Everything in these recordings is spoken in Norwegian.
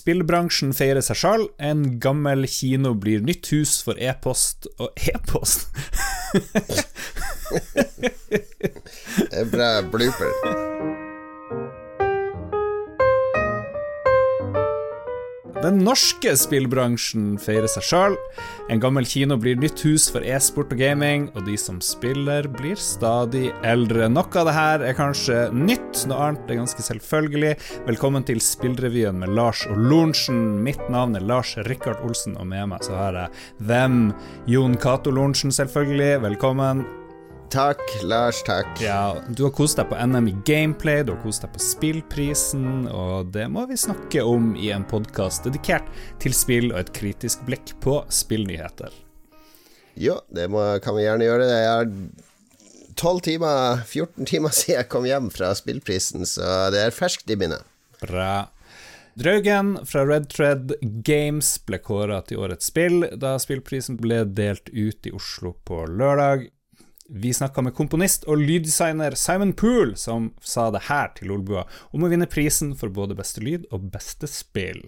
Spillbransjen feirer seg sjøl. En gammel kino blir nytt hus for e-post og e-post? Det er bra blooper. Den norske spillbransjen feirer seg sjøl. En gammel kino blir nytt hus for e-sport og gaming, og de som spiller, blir stadig eldre. Noe av det her er kanskje nytt, noe annet er ganske selvfølgelig. Velkommen til Spillrevyen med Lars og Lorentzen. Mitt navn er Lars Rikard Olsen, og med meg så har jeg hvem? Jon Cato Lorentzen, selvfølgelig. Velkommen. Takk, Lars. Takk. Ja, Du har kost deg på NM i gameplay, du har kost deg på Spillprisen, og det må vi snakke om i en podkast dedikert til spill og et kritisk blikk på spillnyheter. Jo, det må, kan vi gjerne gjøre. Jeg har 12 timer, 14 timer siden jeg kom hjem fra Spillprisen, så det er ferskt i minnet. Bra. Draugen fra Red Thread Games ble kåra til årets spill da spillprisen ble delt ut i Oslo på lørdag. Vi snakka med komponist og lyddesigner Simon Poole, som sa det her til Lolbua om å vinne prisen for både beste lyd og beste spill.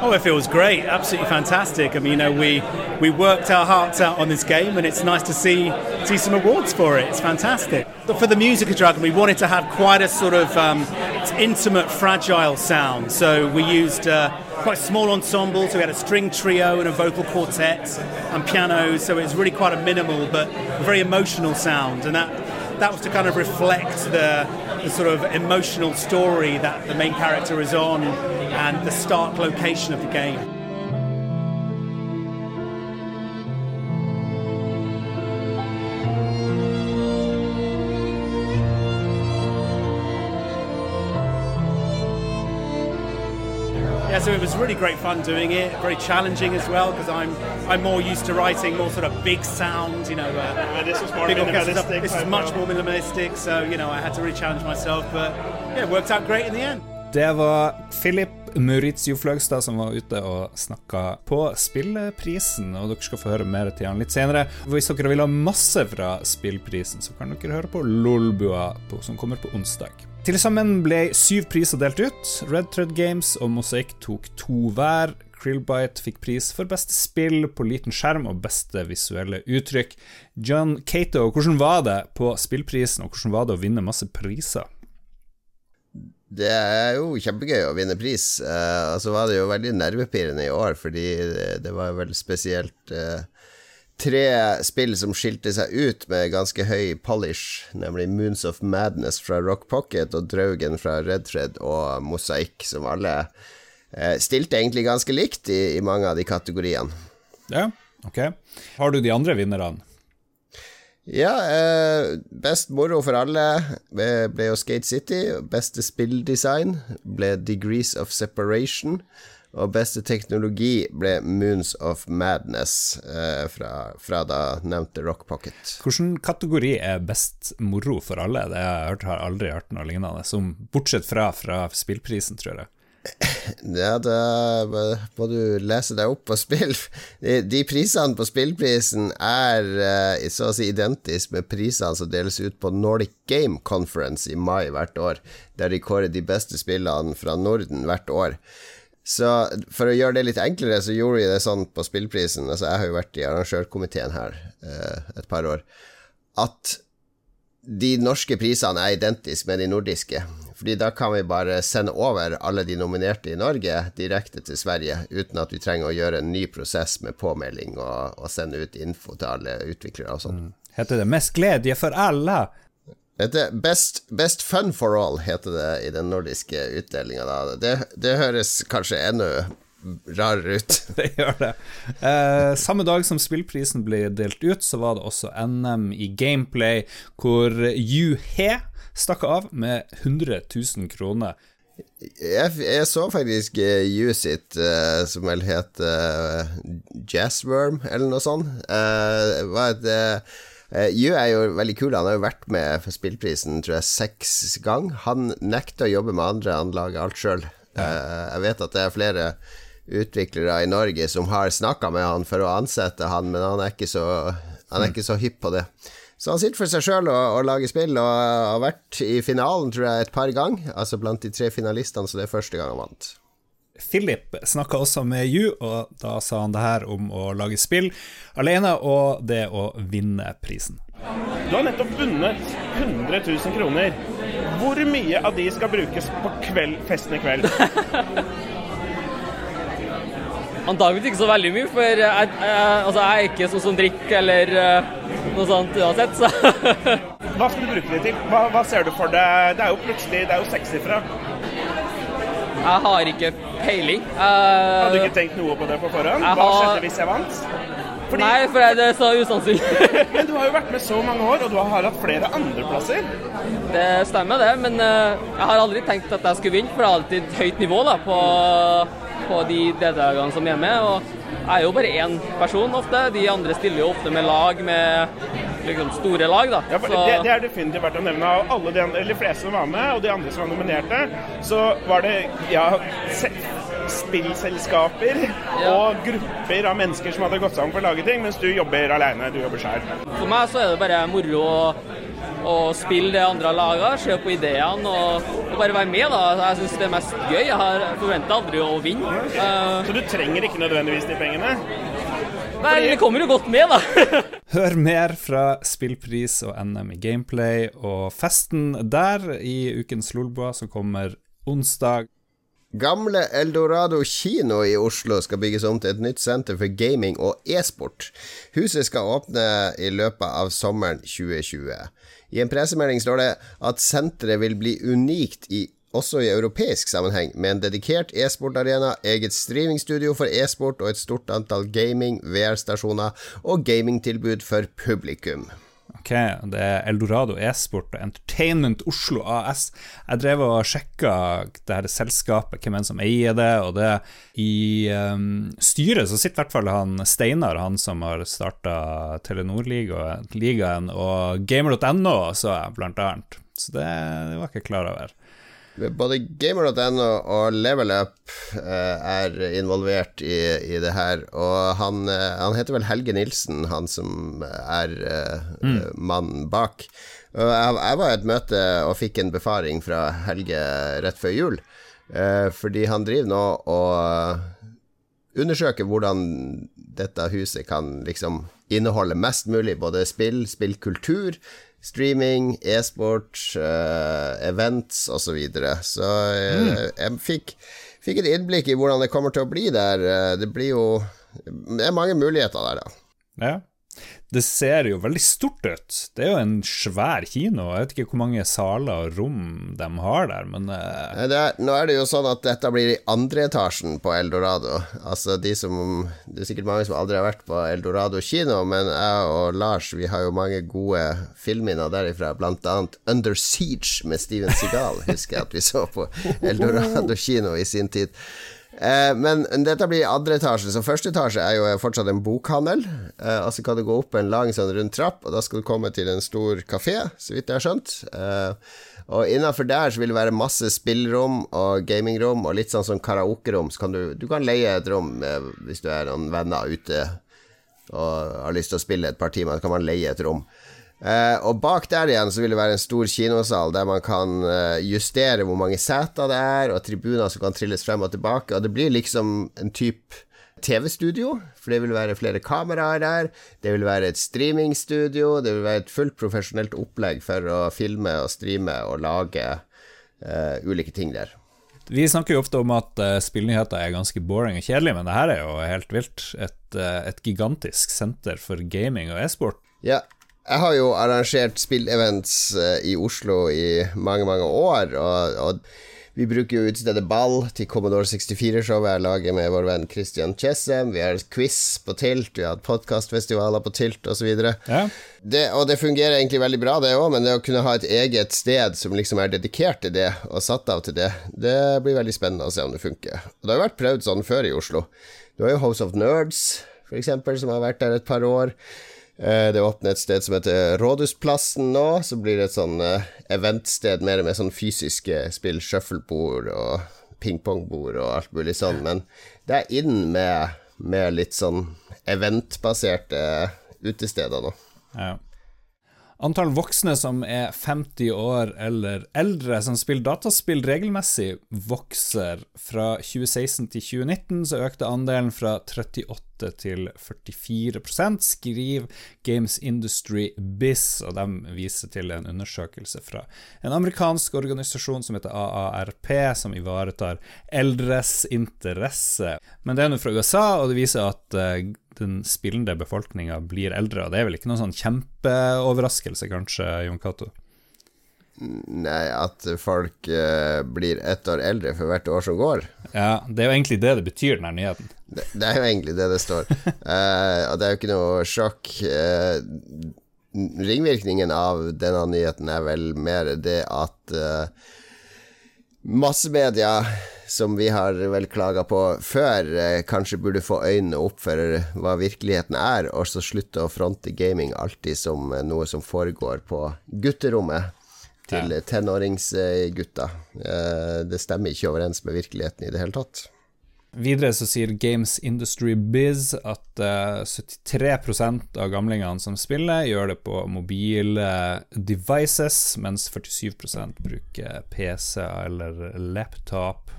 Oh, it feels great, absolutely fantastic. I mean, you know, we we worked our hearts out on this game, and it's nice to see see some awards for it. It's fantastic. But for the music of Dragon, we wanted to have quite a sort of um, intimate, fragile sound. So we used uh, quite small ensembles. So we had a string trio and a vocal quartet and piano. So it was really quite a minimal but very emotional sound, and that that was to kind of reflect the the sort of emotional story that the main character is on and the stark location of the game. So it was really great fun doing it. Very challenging as well because I'm I'm more used to writing more sort of big sound, you know. Uh, And this was more minimalistic This is much more minimalistic, so you know I had to really challenge myself. But yeah, it worked out great in the end. Det var Philip Maurizio Fløgstad som var ute og snakka på spillprisen, og dere skal få høre mer til han litt senere. Hvis dere vil ha masse fra spillprisen, så kan dere høre på Lolbua, som kommer på onsdag. Til sammen ble syv priser delt ut. Red Thread Games og Mosaic tok to hver. Krillbite fikk pris for beste spill på liten skjerm og beste visuelle uttrykk. John Cato, hvordan var det på spillprisen, og hvordan var det å vinne masse priser? Det er jo kjempegøy å vinne pris. Eh, og så var det jo veldig nervepirrende i år, fordi det, var vel spesielt eh, tre spill som skilte seg ut med ganske høy polish, nemlig Moons of Madness fra Rock Pocket og Draugen fra Red Thread og Mosaikk, som alle eh, stilte egentlig ganske likt i, i mange av de kategoriene. Ja, ok. Har du de andre vinnerne? Ja, eh, best moro for alle ble, ble jo Skate City. Beste spilldesign ble Degrees of Separation. Og beste teknologi ble Moons of Madness eh, fra, fra da nevnte Rock Pocket. Hvilken kategori er best moro for alle? Det jeg har, hørt, har aldri hørt noe lignende, som, bortsett fra, fra spillprisen, tror jeg. Ja, da må du lese deg opp på spill. De, de prisene på spillprisen er eh, så å si identisk med prisene som deles ut på Nordic Game Conference i mai hvert år, der de kårer de beste spillene fra Norden hvert år. Så for å gjøre det litt enklere, så gjorde vi det sånn på spillprisen. Altså, jeg har jo vært i arrangørkomiteen her eh, et par år. At de norske prisene er identiske med de nordiske. Fordi da kan vi bare sende over alle de nominerte i Norge direkte til Sverige, uten at vi trenger å gjøre en ny prosess med påmelding og, og sende ut info til alle utviklere og sånn. Heter det 'Mest glede for alle'? Dette best, best fun for all heter det i den nordiske utdelinga. Det, det høres kanskje enda rarere ut. Det gjør det. Eh, samme dag som spillprisen ble delt ut, så var det også NM i gameplay, hvor Yu He stakk av med 100 000 kroner. Jeg, jeg så faktisk uh, You sitt, eh, som vel het uh, Jazzworm, eller noe sånt. Uh, var et uh, er jo veldig kul. Han har jo vært med for spillprisen tror jeg seks gang. Han nekter å jobbe med andre, han lager alt sjøl. jeg vet at det er flere utviklere i Norge som har snakka med han for å ansette han, men han er ikke så, han er ikke så hypp på det. Så han sitter for seg sjøl og, og lager spill, og har vært i finalen, tror jeg, et par ganger. Altså blant de tre finalistene, så det er første gang han vant. Philip snakka også med Yu, og da sa han det her om å lage spill alene og det å vinne prisen. Du har nettopp vunnet 100 000 kroner. Hvor mye av de skal brukes på kveld, festen i kveld? Antakeligvis ikke så veldig mye, for jeg, jeg, altså jeg er ikke sånn som drikker eller uh, noe sånt uansett, så Hva skal du bruke det til? Hva, hva ser du for deg? Det er jo plutselig det er jo sekssifra. Jeg har ikke peiling. Uh, Hadde du ikke tenkt noe på det på forhånd? Hva har... skjedde hvis jeg vant? Fordi... Nei, for det er så usannsynlig. men du har jo vært med så mange år, og du har hatt flere andreplasser. Det stemmer, det. Men uh, jeg har aldri tenkt at jeg skulle vinne, for det er alltid høyt nivå da, på, på de deltakerne som er med. Og jeg er jo bare én person ofte. De andre stiller jo ofte med lag med liksom, store lag. da. Ja, det, det, er definitivt verdt å nevne. Av alle de, eller de fleste som var med, og de andre som var nominerte, så var det ja, spillselskaper ja. og grupper av mennesker som hadde gått sammen for å lage ting, mens du jobber alene. Du jobber sjøl. For meg så er det bare moro å, å spille det andre laga, se på ideene og, bare være med. da. Jeg syns det er mest gøy. Jeg har forventa aldri å vinne. Uh, så du trenger ikke nødvendigvis de pengene? Nei, det kommer jo godt med, da. Hør mer fra spillpris og NM i gameplay og festen der i ukens Lolboa som kommer onsdag. Gamle Eldorado kino i Oslo skal bygges om til et nytt senter for gaming og e-sport. Huset skal åpne i løpet av sommeren 2020. I en pressemelding står det at senteret vil bli unikt i også i europeisk sammenheng, med en dedikert e-sportarena, eget streamingstudio for e-sport og et stort antall gaming, VR-stasjoner og gamingtilbud for publikum. Ok, det er Eldorado e-sport og Entertainment Oslo AS. Jeg drev og sjekka det her selskapet, hvem enn som eier det, og det i um, styret så sitter i hvert fall han Steinar, han som har starta Telenor-ligaen, og gamer.no så jeg, blant annet. Så det, det var ikke klar over. Både gamer.no og Level Up eh, er involvert i, i, det her. Og han, eh, han, heter vel Helge Nilsen, han som er eh, mm. mannen bak. Jeg, var i et møte og fikk en befaring fra Helge rett før jul. Fordi han driver nå og undersøker hvordan dette huset kan liksom inneholde mest mulig både spill, spillkultur, streaming, e-sport, uh, events osv. Så, videre. så uh, mm. jeg fikk, fikk, et innblikk i hvordan det kommer til å bli der. Uh, det blir jo Det er mange muligheter der, da. Ja det ser jo veldig stort ut. Det er jo en svær kino. Jeg vet ikke hvor mange saler og rom de har der, men uh... er, Nå er det jo sånn at dette blir i andre etasjen på Eldorado. Altså de som Det er sikkert mange som aldri har vært på Eldorado kino, men jeg og Lars vi har jo mange gode filmminner derifra, blant annet Under Siege med Steven Seagal, husker jeg at vi så på Eldorado kino i sin tid. Eh, men dette blir andre etasje, så første etasje er jo fortsatt en bokhandel. Eh, altså kan du gå opp en lang sånn rund trapp, og da skal du komme til en stor kafé, så vidt jeg har skjønt. Eh, og innafor der så vil det være masse spillrom og gamingrom, og litt sånn som karaokerom. Så kan du, du kan leie et rom eh, hvis du er noen venner ute og har lyst til å spille et par timer, så kan man leie et rom. Uh, og bak der igjen så vil det være en stor kinosal der man kan uh, justere hvor mange seter det er, og tribuner som kan trilles frem og tilbake. Og det blir liksom en type TV-studio, for det vil være flere kameraer der. Det vil være et streamingstudio. Det vil være et fullt profesjonelt opplegg for å filme og streame og lage uh, ulike ting der. Vi snakker jo ofte om at uh, spillnyheter er ganske boring og kjedelig, men det her er jo helt vilt. Et, et gigantisk senter for gaming og e-sport. Ja, jeg har jo arrangert spillevents uh, i Oslo i mange, mange år, og, og vi bruker jo utstedet ball til Commodore 64-showet jeg lager med vår venn Christian Chessem. Vi har quiz på Tilt, vi har hatt podkastfestivaler på Tilt osv. Ja. Det, og det fungerer egentlig veldig bra, det òg, men det å kunne ha et eget sted som liksom er dedikert til det, og satt av til det, det blir veldig spennende å se om det funker. Og det har jo vært prøvd sånn før i Oslo. Du har jo House of Nerds, for eksempel, som har vært der et par år. Eh, det åpner et sted som heter Rådhusplassen nå, som blir et sånn eh, eventsted mer med sånn fysiske spill, shufflebord og pingpongbord og alt mulig sånn, men det er inn med, med litt sånn eventbaserte utesteder nå. Ja. Antall voksne som er 50 år eller eldre som spiller dataspill regelmessig, vokser. Fra 2016 til 2019 så økte andelen fra 38 til 44 skriver Games Industry Biz, og de viser til en undersøkelse fra en amerikansk organisasjon som heter AARP, som ivaretar eldres interesse. Men det er nå fra USA, og det viser at uh, den spillende befolkninga blir eldre. Og det er vel ikke noen sånn kjempeoverraskelse, kanskje, Jon Cato? Nei, at folk uh, blir ett år eldre for hvert år som går. Ja, det er jo egentlig det det betyr, den nyheten. Det, det, er jo egentlig det det står. uh, og det er jo ikke noe sjokk. Uh, ringvirkningen av denne nyheten er vel mer det at massemedia, som vi har vel klaga på før, kanskje burde få øynene opp for hva virkeligheten er, og så slutte å fronte gaming alltid som noe som foregår på gutterommet til ja. tenåringsgutta. Eh, det stemmer ikke overens med virkeligheten i det hele tatt. Videre så sier Games Industry Biz at uh, eh, 73% av gamlingene som spiller, gjør det på mobile devices, mens 47% bruker PC eller laptop.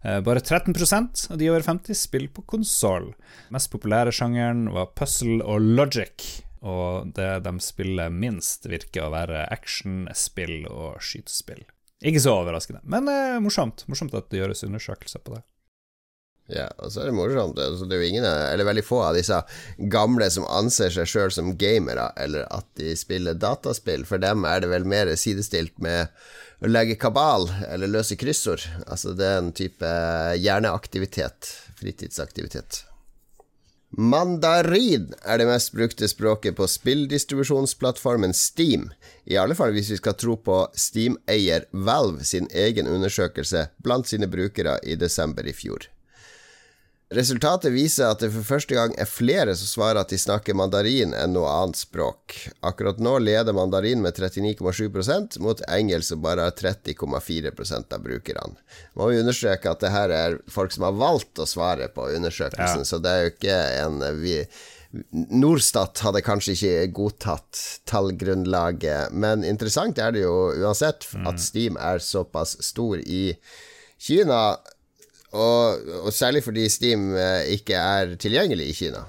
Uh, bare 13% av de over 50 spiller på konsoll. Mest populære sjangeren var puzzle og logic, og det de spiller minst, virker å være actionspill og skytespill. Ikke så overraskende, men eh, morsomt. Morsomt at det gjøres undersøkelser på det. Ja, og så er det morsomt. Altså, det er jo ingen, eller veldig få av disse gamle som anser seg sjøl som gamere, eller at de spiller dataspill. For dem er det vel mer sidestilt med å legge kabal eller løse kryssord. Altså det er en type hjerneaktivitet, fritidsaktivitet. Mandarin er det mest brukte språket på spilldistribusjonsplattformen Steam, i alle fall hvis vi skal tro på Steam-eier Valve sin egen undersøkelse blant sine brukere i desember i fjor. Resultatet viser at det for første gang er flere som svarer at de snakker mandarin enn noe annet språk. Akkurat nå leder mandarin med 39,7% mot engelsk som bare har 30,4% av brukerne. Må vi understreke at det her er folk som har valgt å svare på undersøkelsen, ja. så det er jo ikke en vi, Norstat hadde kanskje ikke godtatt tallgrunnlaget, men interessant er det jo uansett at mm. Steam er såpass stor i Kina og, og særlig fordi Steam eh, ikke er tilgjengelig i Kina.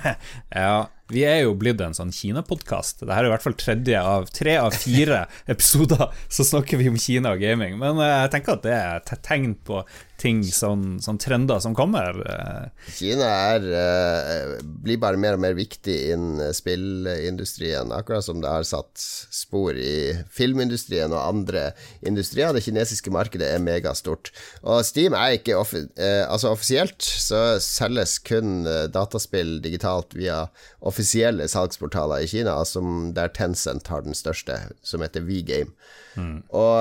ja, vi er jo blitt en sånn Kina-podkast. Dette er i hvert fall tredje av tre av fire episoder så snakker vi om Kina og gaming. Men eh, jeg tenker at det er et tegn på ting, sånn, sånn trender som kommer. Eh. Kina er, uh, blir bare mer og mer viktig innen spillindustrien, akkurat som det har satt spor i filmindustrien og andre industrier. Det kinesiske markedet er megastort. Og Steam er ikke offi Altså offisielt så selges kun dataspill digitalt via offisielle salgsportaler i Kina, som der Tencent har den største, som heter WeGame. Mm. Og,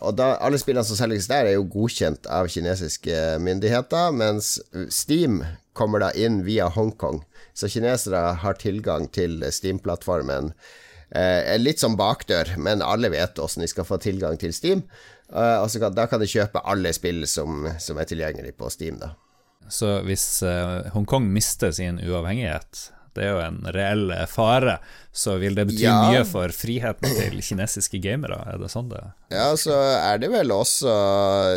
og da, alle spillene som selges der, er jo godkjent av kinesiske myndigheter, mens Steam kommer da inn via Hongkong. Så kinesere har tilgang til Steam-plattformen. Eh, litt som bakdør, men alle vet åssen de skal få tilgang til Steam. Eh, kan, da kan de kjøpe alle spill som, som er tilgjengelig på Steam. da Så hvis eh, Hongkong mister sin uavhengighet det er jo en reell fare. Så vil det bety ja. mye for friheten til kinesiske gamere? Er det sånn det Ja, så er det vel også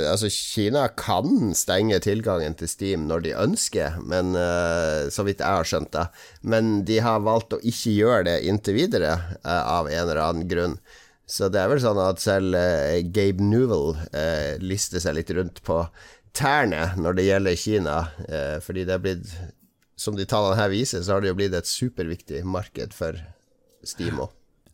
Altså, Kina kan stenge tilgangen til Steam når de ønsker, men uh, så vidt jeg har skjønt det. Men de har valgt å ikke gjøre det inntil videre, uh, av en eller annen grunn. Så det er vel sånn at selv uh, Gabe Newell lister seg litt rundt på tærne når det gjelder Kina, fordi det er blitt som de tallene her viser, så har det jo blitt et superviktig marked for Steam òg.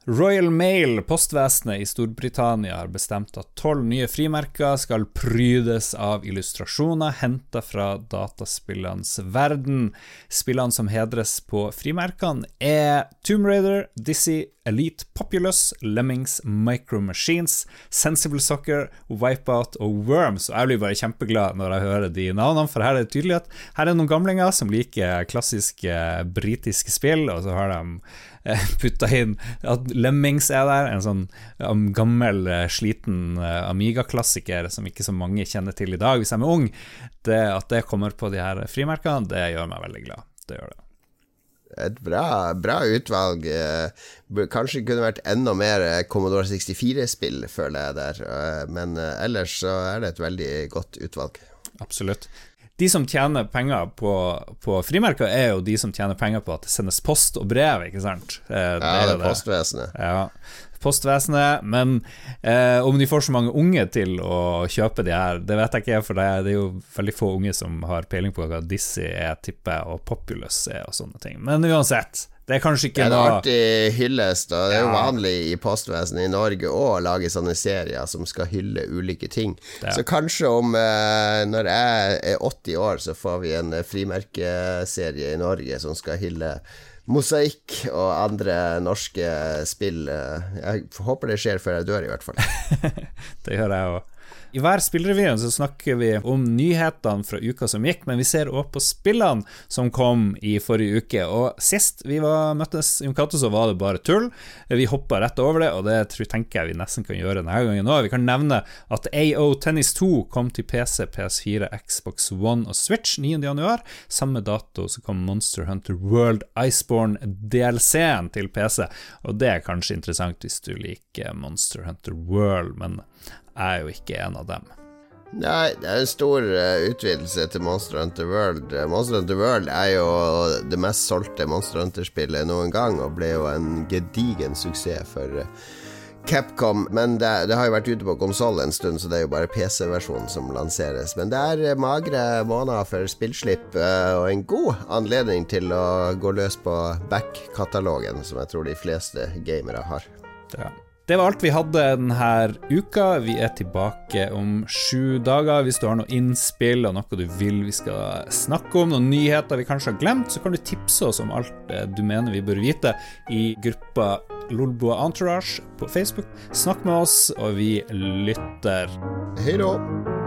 Royal Mail, postvesenet i Storbritannia, har bestemt at tolv nye frimerker skal prydes av illustrasjoner henta fra dataspillenes verden. Spillene som hedres på frimerkene, er Tomb Raider, Dizzie, Elite Populous, Lemmings, Micro Machines, Sensible Soccer, Wipeout og Worms. Og jeg blir bare kjempeglad når jeg hører de navnene, for her er det tydelig at her er noen gamlinger som liker klassiske britiske spill, og så har de Eh, putta inn at Lemmings er der, en sånn um, gammel, eh, sliten Amiga-klassiker som ikke så mange kjenner til i dag hvis de er unge. Det, at det kommer på de her frimerkene, det gjør meg veldig glad. Det gjør det. Et bra, bra utvalg. Eh, kanskje kunne vært enda mer Commodore 64-spill, føler jeg der. Eh, men eh, ellers så er det et veldig godt utvalg. Absolutt. De som tjener penger på, på frimerker, er jo de som tjener penger på at det sendes post og brev, ikke sant? Det ja, det er postvesenet. Ja postvesenet. Men eh, om de får så mange unge til å kjøpe de her, det vet jeg ikke, for det er, det er jo veldig få unge som har peiling på hva Dizzie er, tipper og Populous er og sånne ting. Men uansett. Det er kanskje ikke noe artig hyllest. Det er jo vanlig i postvesenet i Norge å lage sånne serier som skal hylle ulike ting. Ja. Så kanskje om eh, Når jeg er 80 år, så får vi en frimerkeserie i Norge som skal hylle Mosaikk og andre norske spill. Jeg håper det skjer før jeg dør, i hvert fall. det gjør jeg òg. I hver spillrevyen så snakker vi om nyhetene fra uka som gikk, men vi ser òg på spillene som kom i forrige uke. Og sist vi var, møttes, Jon Cato, så var det bare tull. Vi hoppa rett over det, og det tror, tenker jeg vi nesten kan gjøre denne gangen òg. Vi kan nevne at AO Tennis 2 kom til PC, PS4, Xbox One og Switch 9.1. Samme dato så kom Monster Hunter World Iceborne DLC-en til PC, og det er kanskje interessant hvis du liker Monster Hunter World, men er jo ikke en av dem. Nei, det er en stor uh, utvidelse til Monster Hunter World. Uh, Monster Hunter World er jo det mest solgte Monster Hunter-spillet noen gang, og ble jo en gedigen suksess for uh, Capcom. Men det, det, har jo vært ute på konsoll en stund, så det er jo bare PC-versjonen som lanseres. Men det er magre måneder for spillslipp, og en god anledning til å gå løs på back-katalogen, som jeg tror de fleste gamere har. Ja. Det var alt vi hadde denne uka. Vi er tilbake om sju dager. Hvis du har noe innspill og noe du vil vi skal snakke om, noen nyheter vi kanskje har glemt, så kan du tipse oss om alt du mener vi bør vite i gruppa Lolboa Entourage på Facebook. Snakk med oss, og vi lytter. Hei da.